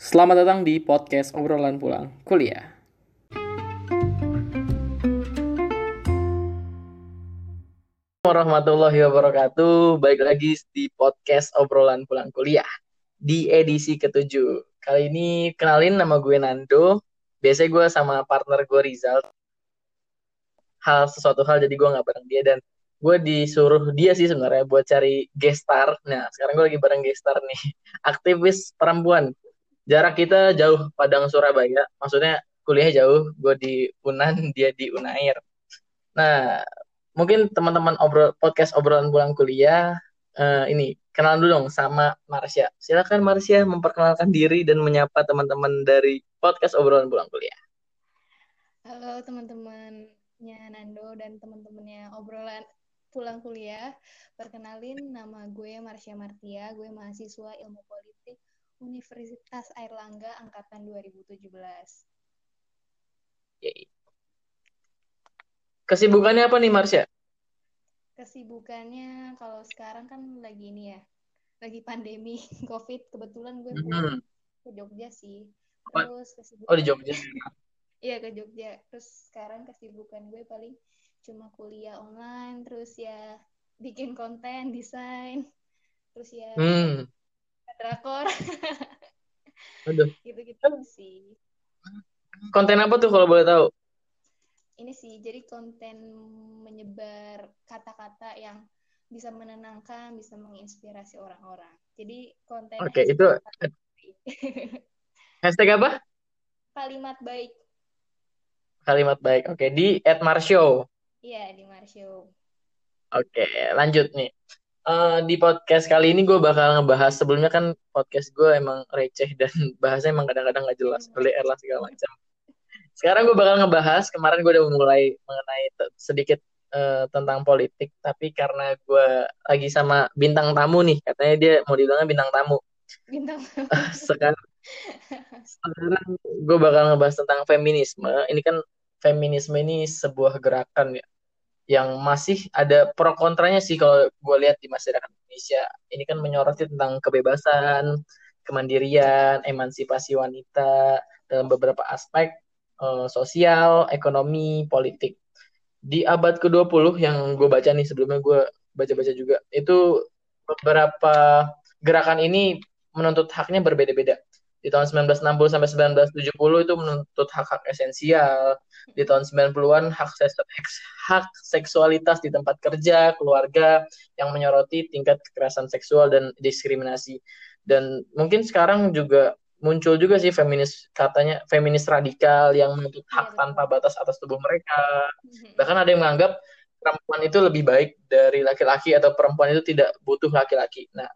Selamat datang di podcast obrolan pulang kuliah. warahmatullahi wabarakatuh. Baik lagi di podcast obrolan pulang kuliah di edisi ketujuh. Kali ini kenalin nama gue Nando. Biasanya gue sama partner gue Rizal. Hal sesuatu hal jadi gue nggak bareng dia dan gue disuruh dia sih sebenarnya buat cari gestar. Nah sekarang gue lagi bareng gestar nih, aktivis perempuan. Jarak kita jauh Padang Surabaya, maksudnya kuliah jauh. Gue di Unan, dia di Unair. Nah mungkin teman-teman obrol podcast obrolan pulang kuliah uh, ini kenalan dulu dong sama Marsha. Silakan Marsha memperkenalkan diri dan menyapa teman-teman dari podcast obrolan pulang kuliah. Halo teman-temannya Nando dan teman-temannya obrolan pulang kuliah. Perkenalin nama gue Marsha Martia, gue mahasiswa Ilmu Politik Universitas Airlangga angkatan 2017. Yay. Kesibukannya apa nih Marsha? Kesibukannya kalau sekarang kan lagi ini ya, lagi pandemi COVID. Kebetulan gue Hmm. ke Jogja sih. Terus kesibukan Oh di Jogja. Iya ke Jogja. Terus sekarang kesibukan gue paling cuma kuliah online, terus ya bikin konten, desain, terus ya Hmm. Drakor, Aduh. gitu-gitu sih. Konten apa tuh kalau boleh tahu? Ini sih jadi konten menyebar kata-kata yang bisa menenangkan, bisa menginspirasi orang-orang. Jadi konten Oke, itu hashtag apa? kalimat baik. Kalimat baik. Oke, di @marshow. Iya di Marshow. Oke, lanjut nih. Eh, di podcast kali ini gue bakal ngebahas sebelumnya kan podcast gue emang receh dan bahasanya emang kadang-kadang nggak jelas, LDR lah segala macam. Sekarang gue bakal ngebahas kemarin gue udah mulai mengenai sedikit eh, tentang politik, tapi karena gue lagi sama bintang tamu nih, katanya dia mau dibilangnya bintang tamu. Bintang. Sekarang sekarang gue bakal ngebahas tentang feminisme. Ini kan feminisme ini sebuah gerakan ya yang masih ada pro kontranya sih kalau gue lihat di masyarakat Indonesia. Ini kan menyoroti tentang kebebasan, kemandirian, emansipasi wanita dalam beberapa aspek eh, sosial, ekonomi, politik. Di abad ke-20 yang gue baca nih sebelumnya gue baca-baca juga, itu beberapa gerakan ini menuntut haknya berbeda-beda. Di tahun 1960 sampai 1970 itu menuntut hak-hak esensial. Di tahun 90-an hak, seks- hak seksualitas di tempat kerja, keluarga yang menyoroti tingkat kekerasan seksual dan diskriminasi. Dan mungkin sekarang juga muncul juga sih feminis katanya feminis radikal yang menuntut hak Iya, tanpa batas atas tubuh mereka. Mhm. Bahkan ada yang menganggap perempuan itu lebih baik dari laki-laki atau perempuan itu tidak butuh laki-laki. Nah.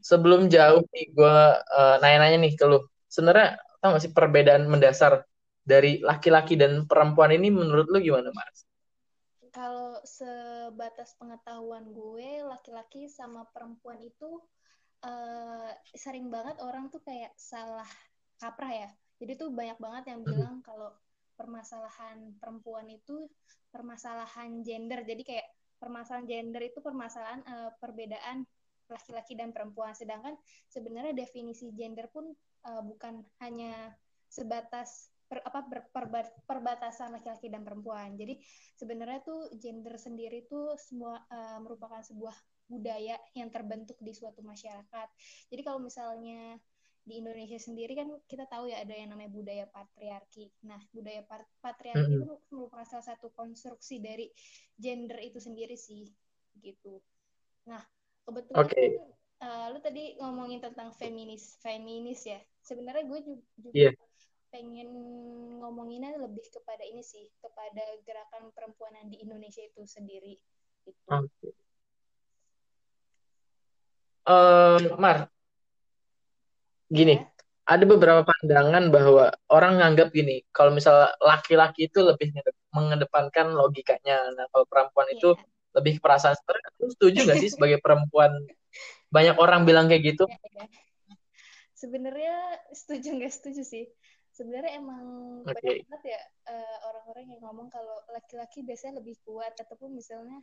Sebelum jauh nih gue nanya-nanya nih ke lu. Sebenarnya tau gak sih perbedaan mendasar dari laki-laki dan perempuan ini menurut lu gimana, Mas? Kalau sebatas pengetahuan gue, laki-laki sama perempuan itu eh, sering banget orang tuh kayak salah kaprah ya. Jadi tuh banyak banget yang bilang kalau permasalahan perempuan itu permasalahan gender. Jadi kayak permasalahan gender itu permasalahan eh, perbedaan laki-laki dan perempuan. Sedangkan sebenarnya definisi gender pun eh, bukan hanya sebatas per- apa ber- perba- perbatasan laki-laki dan perempuan. Jadi sebenarnya tuh gender sendiri tuh semua eh, merupakan sebuah budaya yang terbentuk di suatu masyarakat. Jadi kalau misalnya di Indonesia sendiri kan kita tahu ya ada yang namanya budaya patriarki. Nah, budaya pat- patriarki Mm-mm. itu merupakan salah satu konstruksi dari gender itu sendiri sih, gitu. Nah, kebetulan Oke. kan eh, lu tadi ngomongin tentang feminis, feminis ya. Sebenarnya gue ju- juga Iya. pengen ngomonginnya lebih kepada ini sih, kepada gerakan perempuanan di Indonesia itu sendiri. Gitu. Oke. Eh, Mar, gini, Ya. ada beberapa pandangan bahwa orang nganggap gini, kalau misal laki-laki itu lebih ngedep- mengedepankan logikanya, nah kalau perempuan itu Iya. lebih perasaan. Sebenarnya lu setuju nggak sih sebagai perempuan? Banyak orang bilang kayak gitu. Ya, ya. Sebenarnya setuju nggak setuju sih. Sebenarnya emang Oke. banyak banget ya eh, orang-orang yang ngomong kalau laki-laki biasanya lebih kuat ataupun misalnya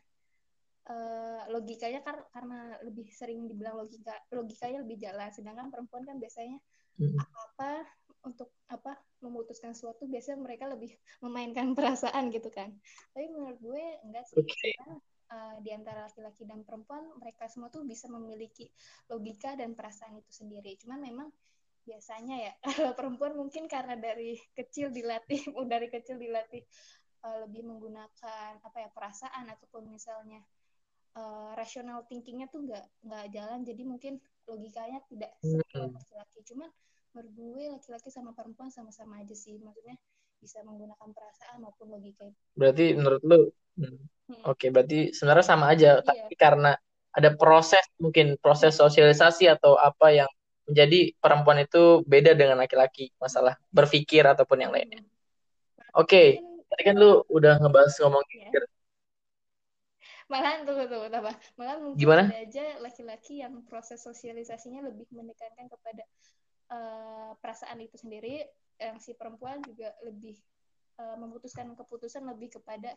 uh, logikanya kan karena lebih sering dibilang logika logikanya lebih jalan sedangkan perempuan kan biasanya hmm. apa untuk apa memutuskan sesuatu biasanya mereka lebih memainkan perasaan gitu kan tapi menurut gue enggak sih okay. karena uh, di antara laki-laki dan perempuan mereka semua tuh bisa memiliki logika dan perasaan itu sendiri. Cuman memang biasanya ya kalau perempuan mungkin karena dari kecil dilatih dari kecil dilatih uh, lebih menggunakan apa ya perasaan ataupun misalnya uh, rational thinkingnya tuh nggak nggak jalan. Jadi mungkin logikanya tidak seperti laki-laki. Cuman menurut gue laki-laki sama perempuan sama-sama aja sih. Maksudnya bisa menggunakan perasaan maupun logika berarti menurut lu hmm. hmm. oke okay, berarti sebenarnya sama aja iya. tapi karena ada proses mungkin proses sosialisasi atau apa yang menjadi perempuan itu beda dengan laki-laki masalah berpikir ataupun yang lainnya hmm. oke okay. tadi kan lu udah ngebahas ngomong ya. malahan tuh tuh apa malahan mungkin Gimana? ada aja laki-laki yang proses sosialisasinya lebih menekankan kepada uh, perasaan itu sendiri yang si perempuan juga lebih uh, memutuskan keputusan lebih kepada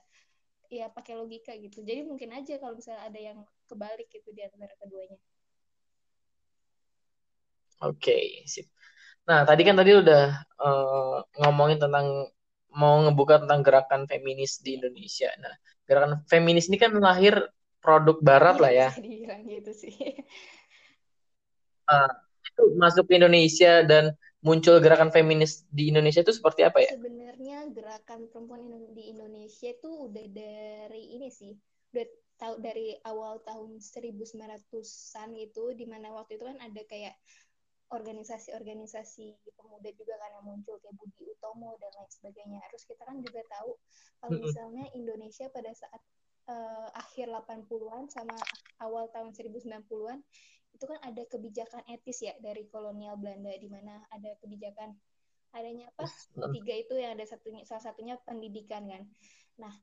ya pakai logika gitu. Jadi mungkin aja kalau misalnya ada yang kebalik gitu di antara keduanya. Oke okay, sip. Nah tadi kan tadi udah uh, ngomongin tentang mau ngebuka tentang gerakan feminis di Indonesia. Nah gerakan feminis ini kan lahir produk barat ya, lah ya gitu sih. Uh, itu masuk ke Indonesia dan muncul gerakan feminis di Indonesia itu seperti apa ya? Sebenarnya gerakan perempuan di Indonesia itu udah dari ini sih, udah tahu dari awal tahun 1900-an itu di mana waktu itu kan ada kayak organisasi-organisasi pemuda juga kan yang muncul kayak Budi Utomo dan lain sebagainya. Terus kita kan juga tahu kalau misalnya Indonesia pada saat uh, akhir 80-an sama awal tahun 1990-an itu kan ada kebijakan etis ya dari kolonial Belanda di mana ada kebijakan adanya apa? Tiga itu yang ada satunya salah satunya pendidikan kan? Nah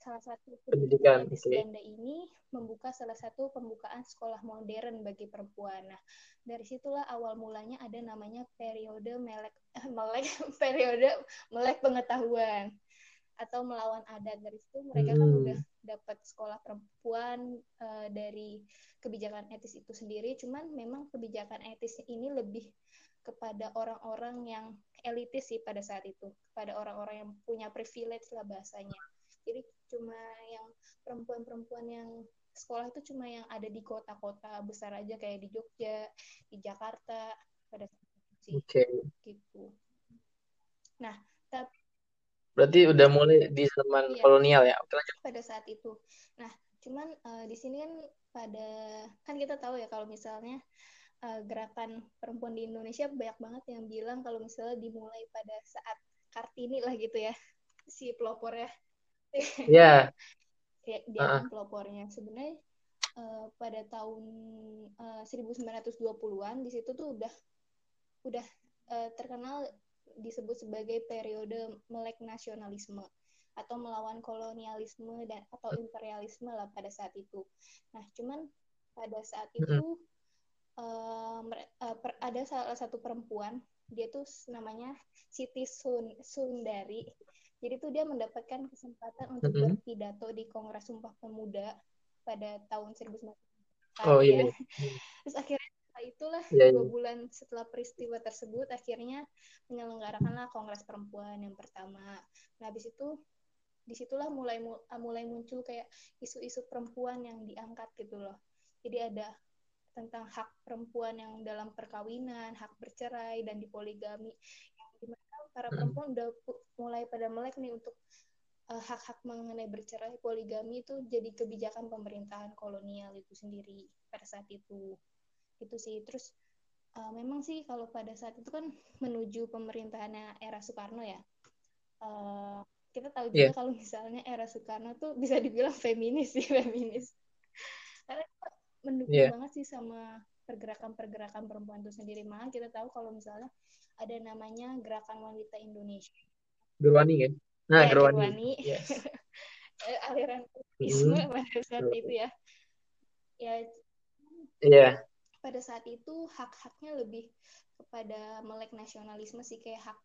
salah satu pendidikan Belanda ini membuka salah satu pembukaan sekolah modern bagi perempuan. Nah dari situlah awal mulanya ada namanya periode melek melek periode melek pengetahuan atau melawan adat. Dari situ mereka kan hmm. kan udah dapat sekolah perempuan uh, dari kebijakan etis itu sendiri. Cuman memang kebijakan etis ini lebih kepada orang-orang yang elitis sih pada saat itu. Kepada orang-orang yang punya privilege lah bahasanya. Jadi cuma yang perempuan-perempuan yang sekolah itu cuma yang ada di kota-kota besar aja kayak di Jogja di Jakarta pada saat itu sih. Okay. gitu. Nah tapi Berarti udah mulai di zaman iya. kolonial ya. Oke, lanjut. Pada saat itu. Nah, cuman uh, di sini kan pada kan kita tahu ya kalau misalnya uh, gerakan perempuan di Indonesia banyak banget yang bilang kalau misalnya dimulai pada saat Kartini lah gitu ya si pelopornya. Iya. Yeah. dia uh -uh. pelopornya sebenarnya uh, pada tahun uh, 1920-an di situ tuh udah udah uh, terkenal disebut sebagai periode melek nasionalisme atau melawan kolonialisme dan atau imperialisme lah pada saat itu. Nah, cuman pada saat itu uh, per, ada salah satu perempuan, dia tuh namanya Siti Sun Sundari. Jadi tuh dia mendapatkan kesempatan untuk mm -hmm. berpidato di Kongres Sumpah Pemuda pada tahun 1900. Oh iya. Ya. Terus akhirnya itulah yeah, dua yeah. bulan setelah peristiwa tersebut akhirnya menyelenggarakanlah kongres perempuan yang pertama nah habis itu di situlah mulai mulai muncul kayak isu-isu perempuan yang diangkat gitu loh jadi ada tentang hak perempuan yang dalam perkawinan hak bercerai dan dipoligami di mana para hmm. perempuan udah mulai pada melek nih untuk uh, hak-hak mengenai bercerai poligami itu jadi kebijakan pemerintahan kolonial itu sendiri pada saat itu itu sih terus uh, memang sih kalau pada saat itu kan menuju pemerintahannya era Soekarno ya uh, kita tahu juga yeah. kalau misalnya era Soekarno tuh bisa dibilang feminis sih feminis karena mendukung yeah. banget sih sama pergerakan-pergerakan perempuan itu sendiri malah kita tahu kalau misalnya ada namanya gerakan wanita Indonesia Gerwani kan nah ya, Gerwani, Gerwani. Yes. aliran feminisme mm. pada saat itu ya ya. Yeah pada saat itu hak-haknya lebih kepada melek nasionalisme sih kayak hak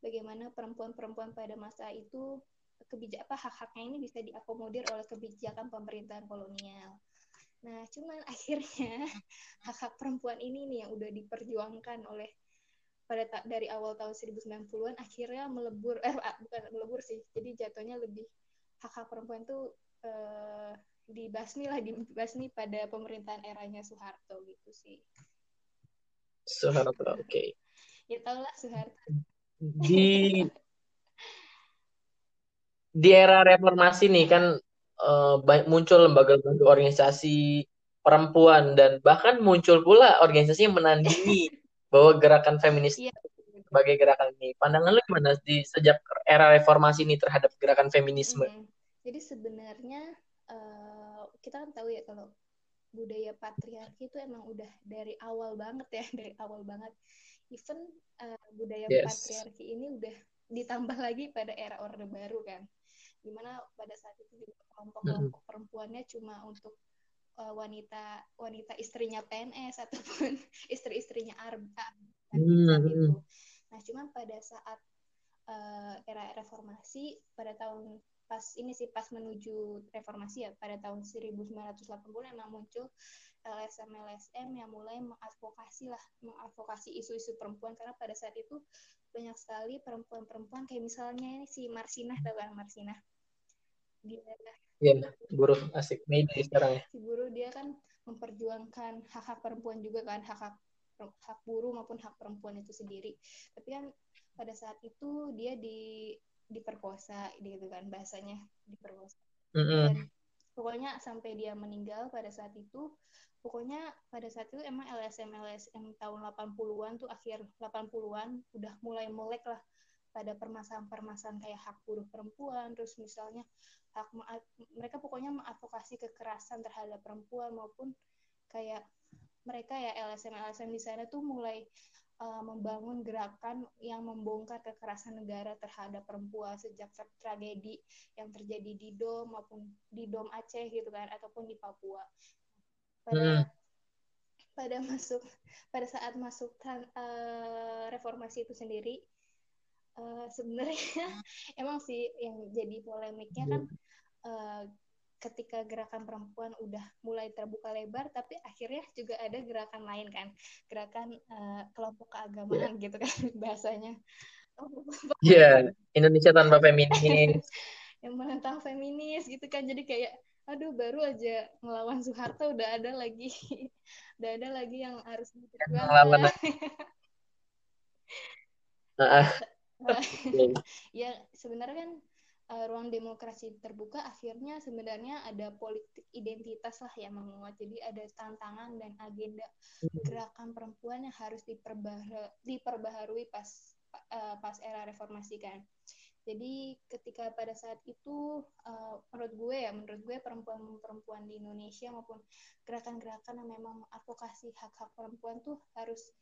bagaimana perempuan-perempuan pada masa itu kebijakan apa hak-haknya ini bisa diakomodir oleh kebijakan pemerintahan kolonial. Nah, cuman akhirnya hak-hak perempuan ini nih yang udah diperjuangkan oleh pada dari awal tahun 1990-an akhirnya melebur eh bukan melebur sih. Jadi jatuhnya lebih hak-hak perempuan tuh eh, dibasmi lah dibasmi pada pemerintahan eranya Soeharto gitu sih. Soeharto, oke. Okay. ya tau lah Soeharto. Di di era reformasi nih kan uh, muncul lembaga-lembaga organisasi perempuan dan bahkan muncul pula organisasi yang menandingi bahwa gerakan feminis yeah. sebagai gerakan ini. Pandangan lu gimana di sejak era reformasi ini terhadap gerakan feminisme? Mm -hmm. Jadi sebenarnya kita kan tahu ya kalau budaya patriarki itu emang udah dari awal banget ya, dari awal banget. Even uh, budaya yes. patriarki ini udah ditambah lagi pada era Orde Baru kan di mana pada saat itu juga kelompok-kelompok perempuannya cuma untuk uh, wanita wanita istrinya PNS ataupun istri-istrinya Arba hmm. itu. Nah, cuman pada saat uh, era reformasi pada tahun pas ini sih pas menuju reformasi ya pada tahun 1980 memang muncul LSM LSM yang mulai mengadvokasi lah mengadvokasi isu-isu perempuan karena pada saat itu banyak sekali perempuan-perempuan kayak misalnya ini si Marsinah tahu kan Marsinah dia Iya, buruh asik media sekarang ya. Si buruh dia kan memperjuangkan hak-hak perempuan juga kan, hak-hak hak buruh maupun hak perempuan itu sendiri. Tapi kan pada saat itu dia di diperkosa gitu kan bahasanya diperkosa. Mm -hmm. Dan pokoknya sampai dia meninggal pada saat itu, pokoknya pada saat itu emang LSM LSM tahun 80-an tuh akhir 80-an udah mulai melek lah pada permasalahan-permasalahan kayak hak buruh perempuan, terus misalnya hak mereka pokoknya mengadvokasi kekerasan terhadap perempuan maupun kayak mereka ya LSM LSM di sana tuh mulai uh, membangun gerakan yang membongkar kekerasan negara terhadap perempuan sejak ter tragedi yang terjadi di Dom maupun di Dom Aceh gitu kan ataupun di Papua. Pada hmm. pada masuk pada saat masuk uh, reformasi itu sendiri uh, sebenarnya emang sih yang jadi polemiknya kan uh, ketika gerakan perempuan udah mulai terbuka lebar tapi akhirnya juga ada gerakan lain kan gerakan uh, kelompok keagamaan yeah. gitu kan bahasanya Iya, yeah. Indonesia tanpa feminis. yang menentang feminis gitu kan. Jadi kayak aduh baru aja ngelawan Soeharto udah ada lagi udah ada lagi yang harus diperjuangkan. ya sebenarnya kan uh, ruang demokrasi terbuka akhirnya sebenarnya ada politik identitas lah yang menguat jadi ada tantangan dan agenda hmm. gerakan perempuan yang harus diperbaharui, diperbaharui pas uh, pas era reformasi kan jadi ketika pada saat itu uh, menurut gue ya menurut gue perempuan-perempuan di Indonesia maupun gerakan-gerakan yang memang advokasi hak-hak perempuan tuh harus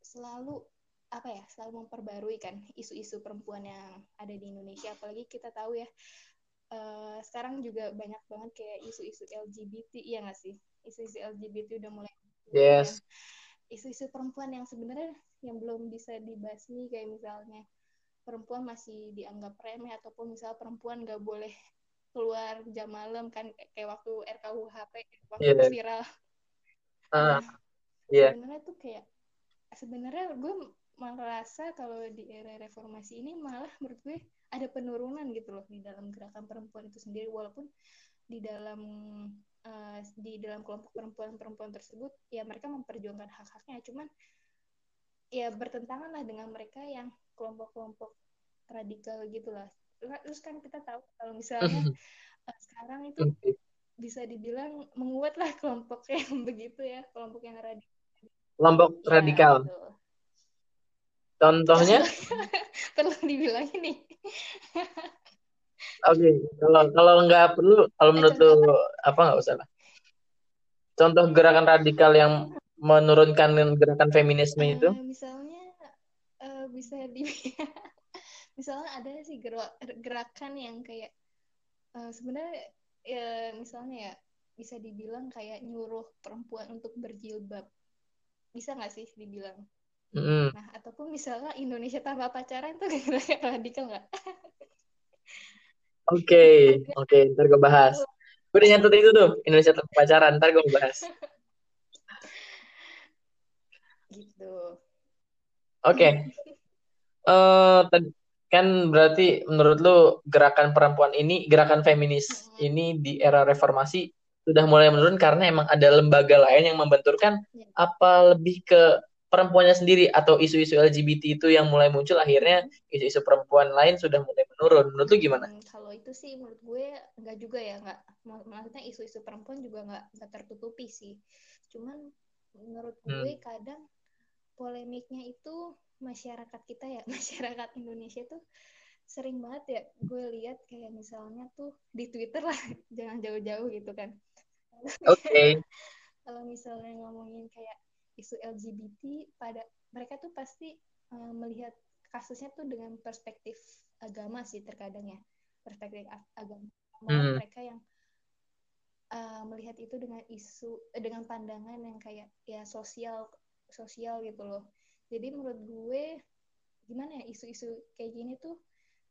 selalu apa ya selalu memperbarui kan isu-isu perempuan yang ada di Indonesia. Apalagi kita tahu ya uh, sekarang juga banyak banget kayak isu-isu LGBT ya nggak sih? Isu-isu LGBT udah mulai yes. Isu-isu perempuan yang sebenarnya yang belum bisa dibasmi kayak misalnya perempuan masih dianggap remeh ataupun misal perempuan nggak boleh keluar jam malam kan kayak waktu RKUHP waktu yeah. viral. Uh, yeah. sebenarnya tuh kayak sebenarnya gue merasa kalau di era reformasi ini malah menurut gue ada penurunan gitu loh di dalam gerakan perempuan itu sendiri. Walaupun di dalam uh, di dalam kelompok perempuan-perempuan tersebut ya mereka memperjuangkan hak-haknya. Cuman ya bertentangan lah dengan mereka yang kelompok-kelompok radikal gitulah terus kan kita tahu kalau misalnya uh, sekarang itu bisa dibilang menguat lah kelompok yang begitu ya kelompok yang radikal kelompok ya, radikal. gitu. Contohnya? perlu dibilang ini. Oke, okay. kalau kalau nggak perlu, kalau menurut tuh apa nggak usah lah. Contoh gerakan radikal yang menurunkan gerakan feminisme uh, itu? Misalnya uh, bisa di, misalnya ada sih gerakan yang kayak uh, sebenarnya ya misalnya ya bisa dibilang kayak nyuruh perempuan untuk berjilbab. Bisa nggak sih dibilang? Mm. Nah, ataupun misalnya Indonesia tanpa pacaran itu kira-kira radikal nggak? Oke, oke, ntar gue bahas. Gue udah nyatet itu tuh, Indonesia tanpa pacaran, ntar gue bahas. gitu Oke, Eh, tadi kan berarti menurut lu gerakan perempuan ini, gerakan feminis Mm-mm. ini di era reformasi sudah mulai menurun karena emang ada lembaga lain yang membenturkan Ya. apa lebih ke perempuannya sendiri atau isu-isu LGBT itu yang mulai muncul akhirnya isu-isu perempuan lain sudah mulai menurun. Menurut lu gimana? Hmm, kalau itu sih menurut gue nggak juga ya nggak mak- maksudnya isu-isu perempuan juga nggak nggak tertutupi sih cuman menurut gue Hmm. kadang polemiknya itu masyarakat kita ya masyarakat Indonesia tuh sering banget ya gue lihat kayak misalnya tuh di Twitter lah jangan jauh-jauh gitu kan Oke. kalau misalnya ngomongin kayak isu LGBT pada mereka tuh pasti uh, melihat kasusnya tuh dengan perspektif agama sih terkadang ya. Perspektif ag- agama. Hmm. mereka yang uh, melihat itu dengan isu eh, dengan pandangan yang kayak ya sosial sosial gitu loh. Jadi menurut gue gimana ya isu-isu kayak gini tuh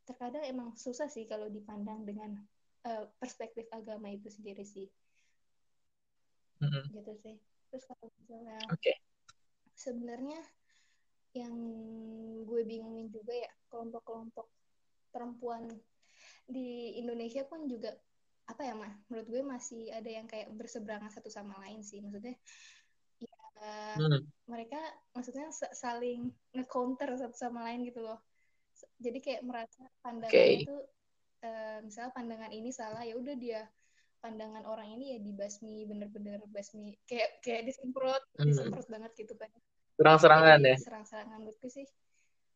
terkadang emang susah sih kalau dipandang dengan uh, perspektif agama itu sendiri sih. Hmm. gitu sih terus kalau misalnya Oke. sebenarnya yang gue bingungin juga ya kelompok-kelompok perempuan di Indonesia pun juga apa ya mah menurut gue masih ada yang kayak berseberangan satu sama lain sih maksudnya ya Hmm. mereka maksudnya sa- saling nge-counter satu sama lain gitu loh jadi kayak merasa pandangannya Oke. tuh eh, misalnya pandangan ini salah ya udah dia pandangan orang ini ya dibasmi bener-bener basmi kayak kayak disemprot Hmm. disemprot banget gitu kan Serang-serangan ya. serang-serangan menurutku sih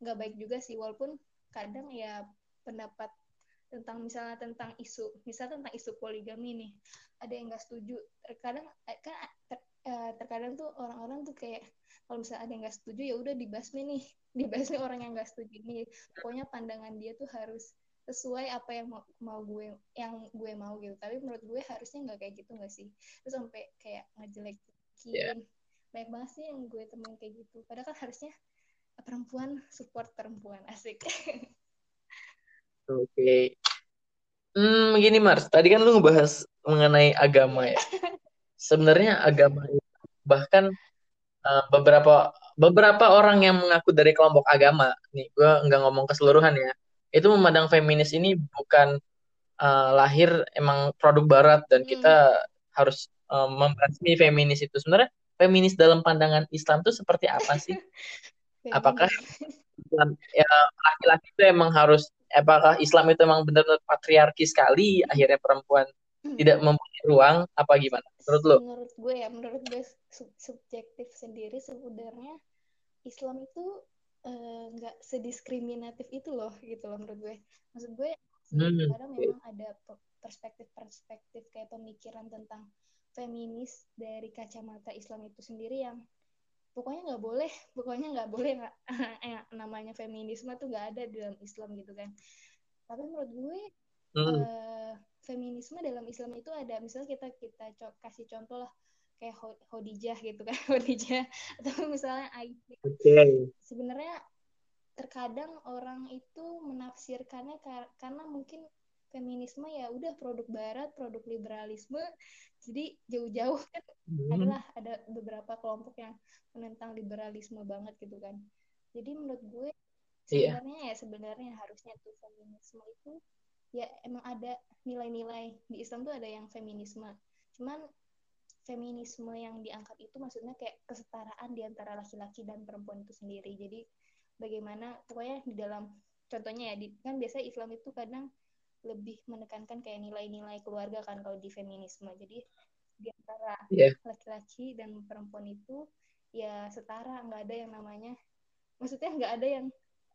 nggak baik juga sih walaupun kadang ya pendapat tentang misalnya tentang isu misalnya tentang isu poligami nih ada yang nggak setuju terkadang eh, kan ter, eh, terkadang tuh orang-orang tuh kayak kalau misalnya ada yang nggak setuju ya udah dibasmi nih dibasmi orang yang nggak setuju nih pokoknya pandangan dia tuh harus sesuai apa yang mau, mau gue yang gue mau gitu tapi menurut gue harusnya nggak kayak gitu nggak sih terus sampai kayak ngejelekin Ya. banyak banget sih yang gue temuin kayak gitu padahal kan harusnya perempuan support perempuan asik Oke. Hmm, begini Mars. Tadi kan lu ngebahas mengenai agama ya. Sebenarnya agama bahkan uh, beberapa beberapa orang yang mengaku dari kelompok agama, nih gue nggak ngomong keseluruhan ya, itu memandang feminis ini bukan uh, lahir emang produk barat dan Hmm. kita harus uh, membasmi feminis itu. Sebenarnya feminis dalam pandangan Islam itu seperti apa sih? Apakah ya, laki-laki itu emang harus apakah Islam itu emang benar-benar patriarki sekali akhirnya perempuan tidak mempunyai ruang apa gimana menurut lo? menurut gue ya menurut gue sub- subjektif sendiri sebenarnya Islam itu eh, nggak sediskriminatif itu loh gitu loh menurut gue. Maksud gue Hmm, kadang memang ada pe- perspektif-perspektif kayak pemikiran tentang feminis dari kacamata Islam itu sendiri yang pokoknya nggak boleh pokoknya nggak boleh nggak yang namanya feminisme tuh nggak ada di dalam Islam gitu kan. Tapi menurut gue Hmm, eh, feminisme dalam Islam itu ada misalnya kita kita co- kasih contoh lah kayak Khadijah gitu kan Khadijah atau misalnya Aisyah oke. sebenarnya terkadang orang itu menafsirkannya kar- karena mungkin feminisme ya udah produk barat produk liberalisme jadi jauh-jauh kan Hmm, adalah ada beberapa kelompok yang menentang liberalisme banget gitu kan. Jadi menurut gue iya. sebenarnya ya sebenarnya harusnya tuh feminisme itu ya emang ada nilai-nilai. Di Islam tuh ada yang feminisme. Cuman feminisme yang diangkat itu maksudnya kayak kesetaraan di antara laki-laki dan perempuan itu sendiri. Jadi bagaimana pokoknya di dalam contohnya ya di, kan biasa Islam itu kadang lebih menekankan kayak nilai-nilai keluarga kan kalau di feminisme. Jadi di antara Iya. laki-laki dan perempuan itu ya setara nggak ada yang namanya maksudnya nggak ada yang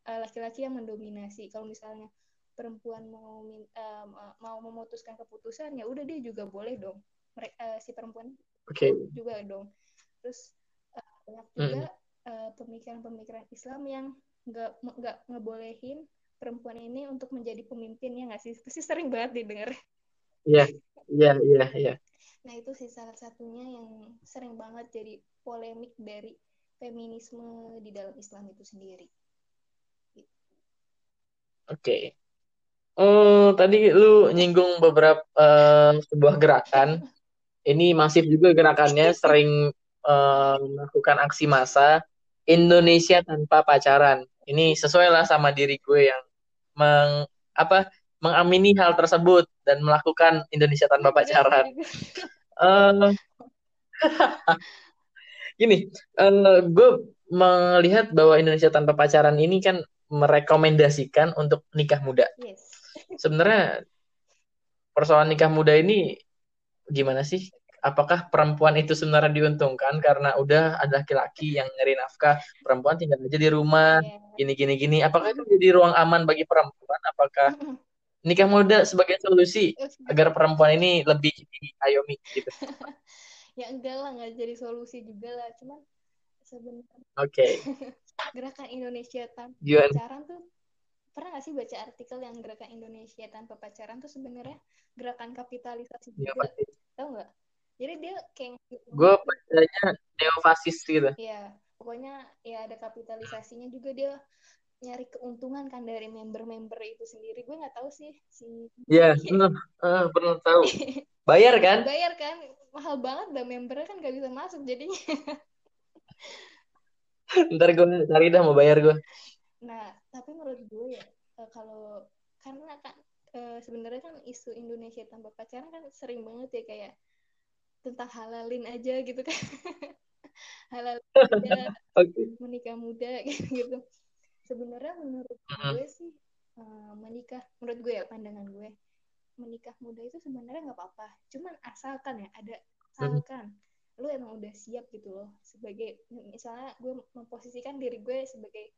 uh, laki-laki yang mendominasi. Kalau misalnya perempuan mau uh, mau memutuskan keputusan ya udah dia juga boleh dong uh, si perempuan Oke. juga dong terus uh, banyak Hmm, juga uh, pemikiran-pemikiran Islam yang nggak nggak ngebolehin perempuan ini untuk menjadi pemimpin ya nggak sih pasti sering banget didengar Iya. Iya, iya, iya. nah itu sih salah satunya yang sering banget jadi polemik dari feminisme di dalam Islam itu sendiri Oke. Oh, tadi lu nyinggung beberapa uh, sebuah gerakan. Ini masif juga gerakannya, sering uh, melakukan aksi massa Indonesia tanpa pacaran. Ini sesuai lah sama diri gue yang meng, apa mengamini hal tersebut dan melakukan Indonesia tanpa pacaran. Uh, gini, uh, gue melihat bahwa Indonesia tanpa pacaran ini kan merekomendasikan untuk nikah muda. Yes sebenarnya persoalan nikah muda ini gimana sih? Apakah perempuan itu sebenarnya diuntungkan karena udah ada laki-laki yang nyari nafkah, perempuan tinggal aja di rumah, gini gini gini. Apakah itu jadi ruang aman bagi perempuan? Apakah nikah muda sebagai solusi agar perempuan ini lebih diayomi gitu? ya enggak lah, nggak jadi solusi juga lah. Cuman sebenarnya. Oke. Okay. Gerakan Indonesia tanpa pacaran tuh pernah gak sih baca artikel yang gerakan Indonesia tanpa pacaran tuh sebenarnya gerakan kapitalisasi ya, juga? pasti. tau nggak? Jadi dia kayak gue bacanya neofasis gitu. Iya pokoknya ya ada kapitalisasinya juga dia nyari keuntungan kan dari member-member itu sendiri. Gue nggak tahu sih si iya yeah, uh, pernah tahu. Bayar kan? Bayar kan? Mahal banget dah membernya kan gak bisa masuk jadinya. Ntar gue cari dah mau bayar gue Nah, tapi menurut gue ya uh, kalau karena kan uh, sebenarnya kan isu Indonesia tanpa pacaran kan sering banget ya kayak tentang halalin aja gitu kan. halal okay. menikah muda gitu. Sebenarnya menurut gue sih uh, menikah menurut gue ya pandangan gue menikah muda itu sebenarnya nggak apa-apa. Cuman asalkan ya ada asalkan lu emang udah siap gitu loh sebagai misalnya gue memposisikan diri gue sebagai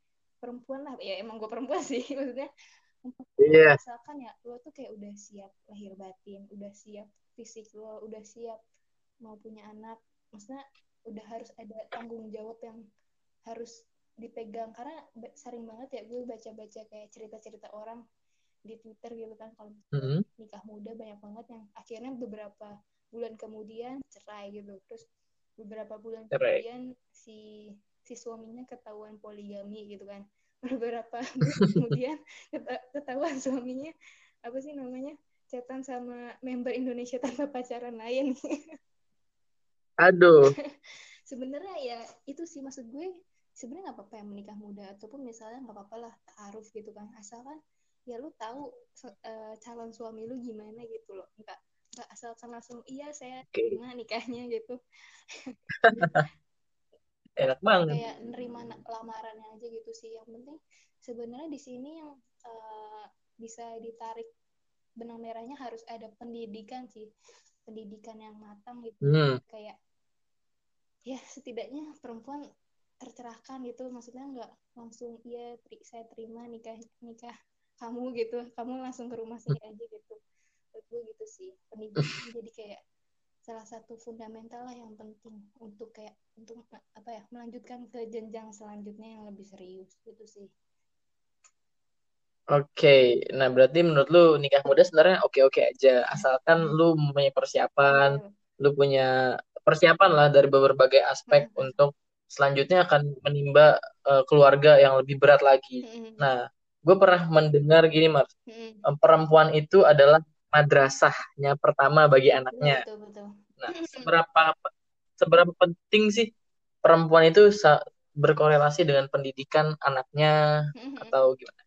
perempuan lah ya emang gue perempuan sih maksudnya yeah. misalkan ya lo tuh kayak udah siap lahir batin udah siap fisik lo udah siap mau punya anak maksudnya udah harus ada tanggung jawab yang harus dipegang karena sering banget ya gue baca-baca kayak cerita-cerita orang di Twitter gitu kan kalau mm -hmm. nikah muda banyak banget yang akhirnya beberapa bulan kemudian cerai gitu terus beberapa bulan cerai. kemudian si si suaminya ketahuan poligami gitu kan. Beberapa kemudian ketahuan suaminya apa sih namanya cetan sama member Indonesia tanpa pacaran lain. Aduh. Sebenarnya ya itu sih maksud gue sebenarnya nggak apa-apa yang menikah muda ataupun misalnya nggak apa-apa lah taaruf gitu kan. Asalkan ya lu tahu uh, calon suami lu gimana gitu loh. Nggak nggak asalkan langsung iya saya terima nikahnya gitu enak banget. Kayak nerima lamarannya aja gitu sih. Yang penting sebenarnya di sini yang uh, bisa ditarik benang merahnya harus ada pendidikan sih. Pendidikan yang matang gitu. Hmm. kayak ya setidaknya perempuan tercerahkan gitu. Maksudnya nggak langsung iya tri saya terima nikah nikah kamu gitu. Kamu langsung ke rumah saya aja gitu. Gue gitu sih. Pendidikan jadi kayak salah satu fundamental lah yang penting untuk kayak untuk apa ya melanjutkan ke jenjang selanjutnya yang lebih serius gitu sih. Oke, okay. nah berarti menurut lu nikah muda sebenarnya oke-oke aja, asalkan lu punya persiapan, hmm. lu punya persiapan lah dari berbagai aspek hmm. untuk selanjutnya akan menimba uh, keluarga yang lebih berat lagi. Hmm. Nah, gue pernah mendengar gini, Mas, hmm. perempuan itu adalah madrasahnya pertama bagi anaknya. Betul, betul. Nah, seberapa seberapa penting sih perempuan itu berkorelasi dengan pendidikan anaknya atau gimana?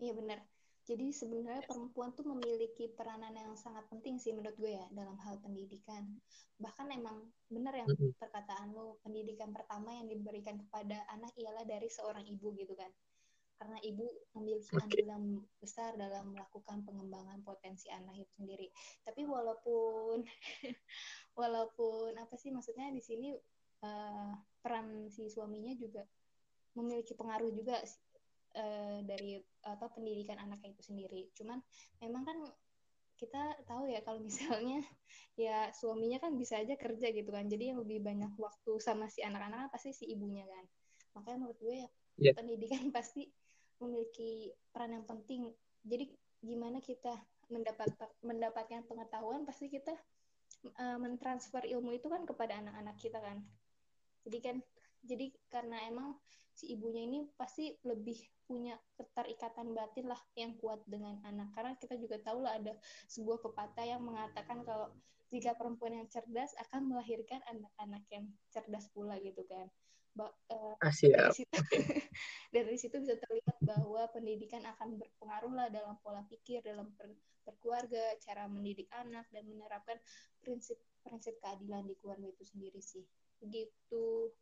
Iya benar. Jadi sebenarnya perempuan tuh memiliki peranan yang sangat penting sih menurut gue ya dalam hal pendidikan. Bahkan emang benar yang perkataan lo, pendidikan pertama yang diberikan kepada anak ialah dari seorang ibu gitu kan karena ibu memiliki okay. andil besar dalam melakukan pengembangan potensi anak itu sendiri. Tapi walaupun walaupun apa sih maksudnya di sini uh, peran si suaminya juga memiliki pengaruh juga uh, dari apa pendidikan anak itu sendiri. Cuman memang kan kita tahu ya kalau misalnya ya suaminya kan bisa aja kerja gitu kan. Jadi yang lebih banyak waktu sama si anak-anak pasti si ibunya kan. Makanya menurut gue ya yeah. pendidikan pasti memiliki peran yang penting. Jadi gimana kita mendapat mendapatkan pengetahuan pasti kita uh, mentransfer ilmu itu kan kepada anak-anak kita kan. Jadi kan jadi karena emang si ibunya ini pasti lebih punya keterikatan batin lah yang kuat dengan anak karena kita juga tahu lah ada sebuah pepatah yang mengatakan kalau jika perempuan yang cerdas akan melahirkan anak-anak yang cerdas pula gitu kan ba uh, dari situ dari situ bisa terlihat bahwa pendidikan akan berpengaruh lah dalam pola pikir dalam per, berkeluarga cara mendidik anak dan menerapkan prinsip-prinsip keadilan di keluarga itu sendiri sih begitu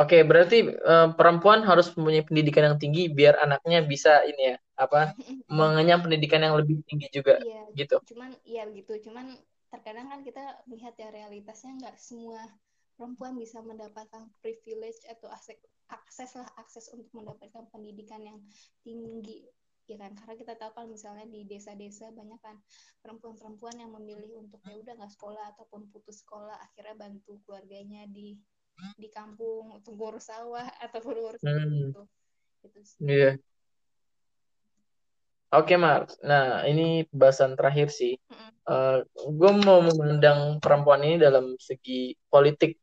Oke, berarti uh, perempuan harus mempunyai pendidikan yang tinggi biar anaknya bisa ini ya, apa mengenyam pendidikan yang lebih tinggi juga, iya, gitu. Cuman, iya gitu. Cuman terkadang kan kita melihat ya realitasnya nggak semua perempuan bisa mendapatkan privilege atau akses akses lah akses untuk mendapatkan pendidikan yang tinggi ya kan karena kita tahu kan misalnya di desa-desa banyak kan perempuan-perempuan yang memilih untuk ya udah nggak sekolah ataupun putus sekolah akhirnya bantu keluarganya di di kampung untuk ngurus sawah ataupun ngurus hmm. gitu gitu. Iya. Oke, Mar. Nah, ini pembahasan terakhir sih. Mm -hmm. uh, gue mau memandang perempuan ini dalam segi politik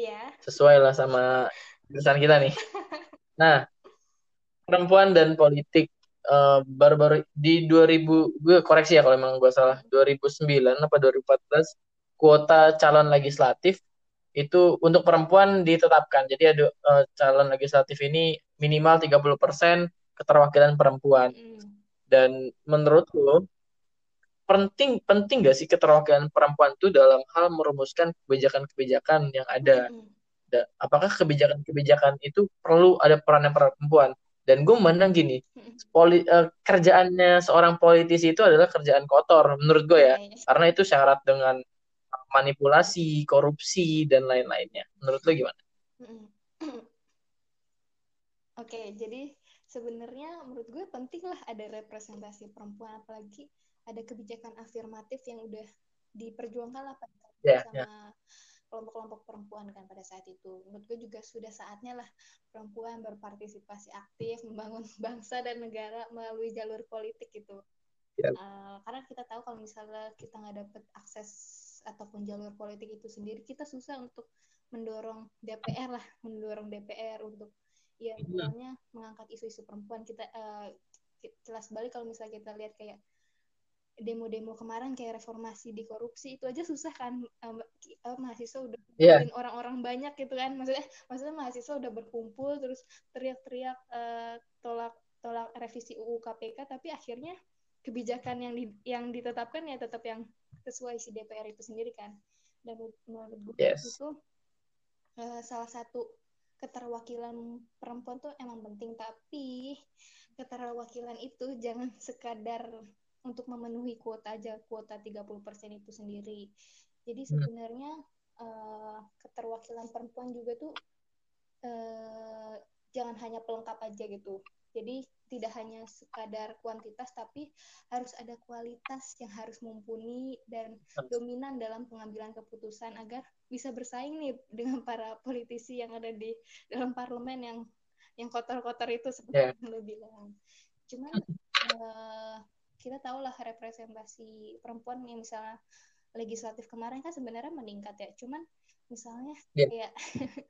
Iya. Sesuai lah sama jurusan kita nih. Nah, perempuan dan politik eh, baru-baru di 2000 gue koreksi ya kalau emang gue salah 2009 apa 2014 kuota calon legislatif itu untuk perempuan ditetapkan. Jadi ada uh, calon legislatif ini minimal 30% keterwakilan perempuan. Mm. Dan menurut lo penting penting gak sih keterwakilan perempuan itu dalam hal merumuskan kebijakan-kebijakan yang ada? Da, apakah kebijakan-kebijakan itu perlu ada peran perempuan? Dan gue memandang gini, poli, uh, kerjaannya seorang politisi itu adalah kerjaan kotor menurut gue ya, karena itu syarat dengan manipulasi, korupsi dan lain-lainnya. Menurut lo gimana? Oke, jadi sebenarnya menurut gue penting lah ada representasi perempuan apalagi ada kebijakan afirmatif yang udah diperjuangkan lah pada yeah, sama yeah. kelompok-kelompok perempuan kan pada saat itu. Menurut gue juga sudah saatnya lah perempuan berpartisipasi aktif membangun bangsa dan negara melalui jalur politik gitu. Yeah. Ya. Uh, karena kita tahu kalau misalnya kita nggak dapet akses ataupun jalur politik itu sendiri, kita susah untuk mendorong DPR lah, mendorong DPR untuk ya iya. misalnya mengangkat isu-isu perempuan. Kita uh, jelas balik kalau misalnya kita lihat kayak demo-demo kemarin kayak reformasi di korupsi itu aja susah kan um, uh, mahasiswa udah yeah. orang-orang banyak gitu kan maksudnya maksudnya mahasiswa udah berkumpul terus teriak-teriak uh, tolak tolak revisi UU KPK tapi akhirnya kebijakan yang di, yang ditetapkan ya tetap yang sesuai si DPR itu sendiri kan dan menurut gue yes. itu uh, salah satu keterwakilan perempuan tuh emang penting tapi keterwakilan itu jangan sekadar untuk memenuhi kuota aja kuota 30% itu sendiri. Jadi hmm. sebenarnya uh, keterwakilan perempuan juga tuh uh, jangan hanya pelengkap aja gitu. Jadi tidak hanya sekadar kuantitas tapi harus ada kualitas yang harus mumpuni dan dominan dalam pengambilan keputusan agar bisa bersaing nih dengan para politisi yang ada di dalam parlemen yang yang kotor-kotor itu seperti yeah. yang lo bilang. Cuman uh, kita tahu lah representasi perempuan yang misalnya legislatif kemarin kan sebenarnya meningkat ya. Cuman misalnya yeah. kayak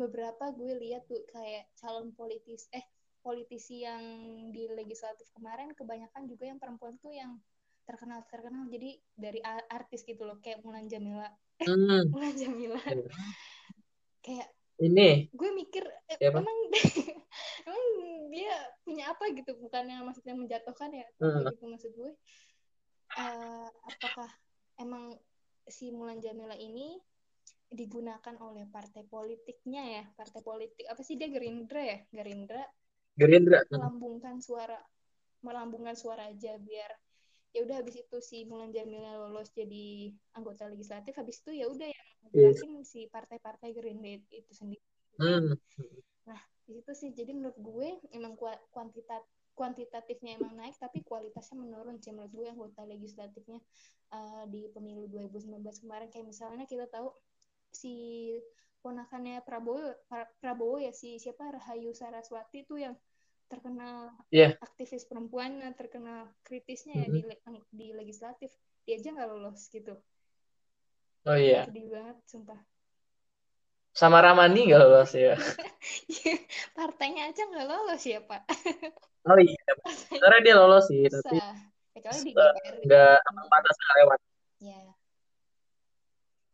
beberapa gue lihat tuh kayak calon politis eh politisi yang di legislatif kemarin kebanyakan juga yang perempuan tuh yang terkenal terkenal jadi dari artis gitu loh kayak Mulan Jamila. Mm. Mulan Jamila. Yeah. kayak ini. gue mikir eh, emang dia punya apa gitu bukan yang maksudnya menjatuhkan ya hmm. gitu maksud gue uh, apakah emang si Mulan Jamila ini digunakan oleh partai politiknya ya partai politik apa sih dia Gerindra ya Gerindra Gerindra melambungkan suara melambungkan suara aja biar ya udah habis itu si Mulan Jamila lolos jadi anggota legislatif habis itu ya udah yang yes. si partai-partai Gerindra itu sendiri hmm. Nah di situ sih jadi menurut gue emang kuantitat kuantitatifnya emang naik tapi kualitasnya menurun sih menurut gue anggota legislatifnya uh, di pemilu 2019 kemarin kayak misalnya kita tahu si ponakannya Prabowo Prabowo ya si siapa Rahayu Saraswati tuh yang terkenal yeah. aktivis perempuan terkenal kritisnya mm -hmm. ya di mm-hmm. di legislatif dia aja nggak lolos gitu oh iya yeah. sedih banget sumpah sama Ramani nggak lolos ya? Partainya aja nggak lolos ya pak? Oh iya sebenarnya dia lolos sih Susah. tapi nggak pantas nggak lewat. Ya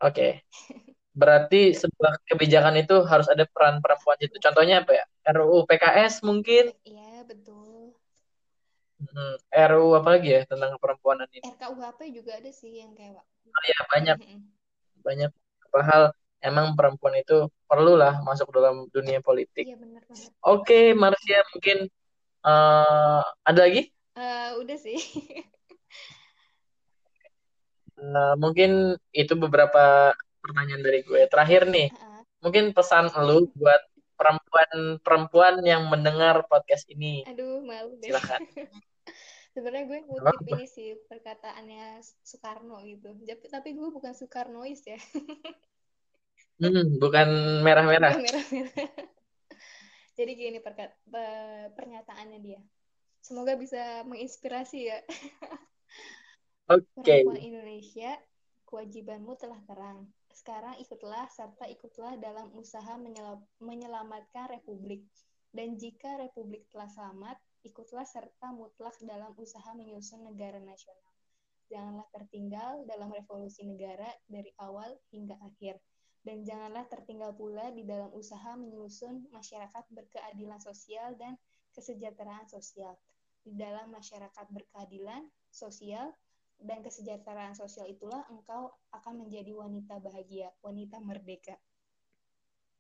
oke. Berarti sebuah kebijakan itu harus ada peran perempuan itu. Contohnya apa ya? RUU PKS mungkin? Iya betul. Hmm, RUU apa lagi ya tentang perempuanan ini? RKUHP juga ada sih yang kayak oh ya banyak. Banyak. Beberapa hal emang perempuan itu perlulah masuk dalam dunia politik. Iya benar banget. Oke Marcia mungkin eh, ada lagi? Eh, udah sih. Eh, mungkin itu beberapa pertanyaan dari gue. Terakhir nih, Ah, mungkin pesan lu buat perempuan-perempuan yang mendengar podcast ini. aduh malu deh. Silakan. sebenarnya gue ngutip ini sih perkataannya Soekarno gitu. Tapi- tapi gue bukan Soekarnois ya Hmm, bukan merah-merah. Jadi gini perkat pe- pernyataannya dia. Semoga bisa menginspirasi ya. Oke. perempuan Indonesia kewajibanmu telah terang. Sekarang ikutlah serta ikutlah dalam usaha menyela- menyelamatkan republik. Dan jika republik telah selamat ikutlah serta mutlak dalam usaha menyusun negara nasional. Janganlah tertinggal dalam revolusi negara dari awal hingga akhir dan janganlah tertinggal pula di dalam usaha menyusun masyarakat berkeadilan sosial dan kesejahteraan sosial di dalam masyarakat berkeadilan sosial dan kesejahteraan sosial itulah engkau akan menjadi wanita bahagia, wanita merdeka.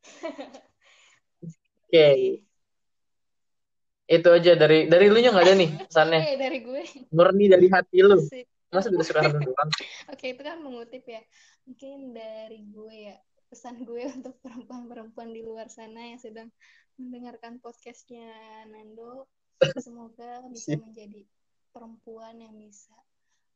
Oke. Itu aja dari dari lu nya nggak ada nih pesannya. Eh dari gue Murni dari hati lu. sih. Masa dari Soekarno doang? Oke, itu kan mengutip ya. Mungkin dari gue ya, pesan gue untuk perempuan-perempuan di luar sana yang sedang mendengarkan podcastnya Nando. Semoga bisa menjadi perempuan yang bisa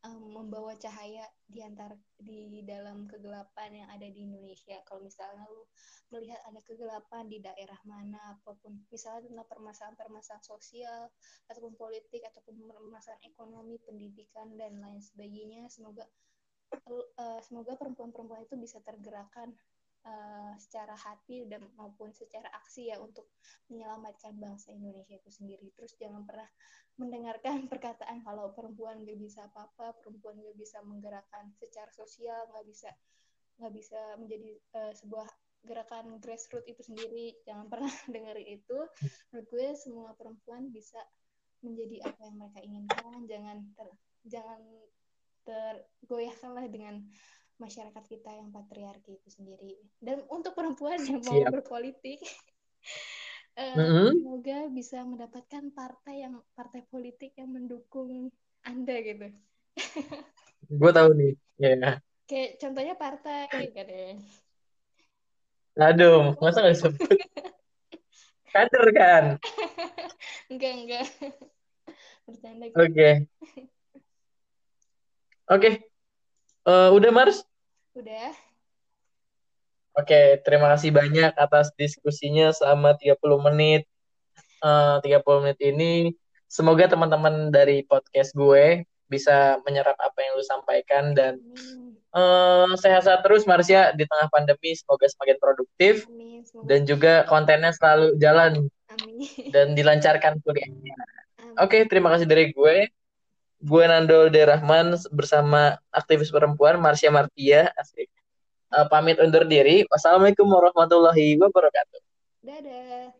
um, membawa cahaya di antar di dalam kegelapan yang ada di Indonesia. Kalau misalnya lu melihat ada kegelapan di daerah mana, apa pun, misalnya tentang permasalahan-permasalahan sosial ataupun politik ataupun permasalahan ekonomi, pendidikan dan lain sebagainya, semoga uh, semoga perempuan-perempuan itu bisa tergerakkan uh, secara hati dan maupun secara aksi ya untuk menyelamatkan bangsa Indonesia itu sendiri. Terus jangan pernah mendengarkan perkataan kalau perempuan gak bisa apa-apa, perempuan gak bisa menggerakkan secara sosial, nggak bisa nggak bisa menjadi uh, sebuah gerakan grassroots itu sendiri. Jangan pernah dengerin itu. Menurut gue semua perempuan bisa menjadi apa yang mereka inginkan. Jangan ter, jangan tergoyahkanlah dengan masyarakat kita yang patriarki itu sendiri. Dan untuk perempuan yang mau Siap. berpolitik, eh, Mhm. semoga bisa mendapatkan partai yang partai politik yang mendukung Anda gitu. Gue tahu nih. Ya. Kayak contohnya partai gitu deh. Aduh, masa nggak disebut? Kader kan? Enggak, enggak. Bercanda gitu. Oke. Oke. Eh, udah Mars? Udah. Oke, terima kasih banyak atas diskusinya selama 30 menit. Eh, 30 menit ini semoga teman-teman dari podcast gue bisa menyerap apa yang lu sampaikan dan eh, sehat-sehat terus Marsya di tengah pandemi semoga semakin produktif Amin. Semoga dan juga kontennya selalu jalan Amin. dan dilancarkan kuliahnya. Oke, terima kasih dari gue. Gue Nando De Rahman bersama aktivis perempuan Marsya Martia. Asik. Eh, pamit undur diri. Wassalamualaikum warahmatullahi wabarakatuh. Dadah.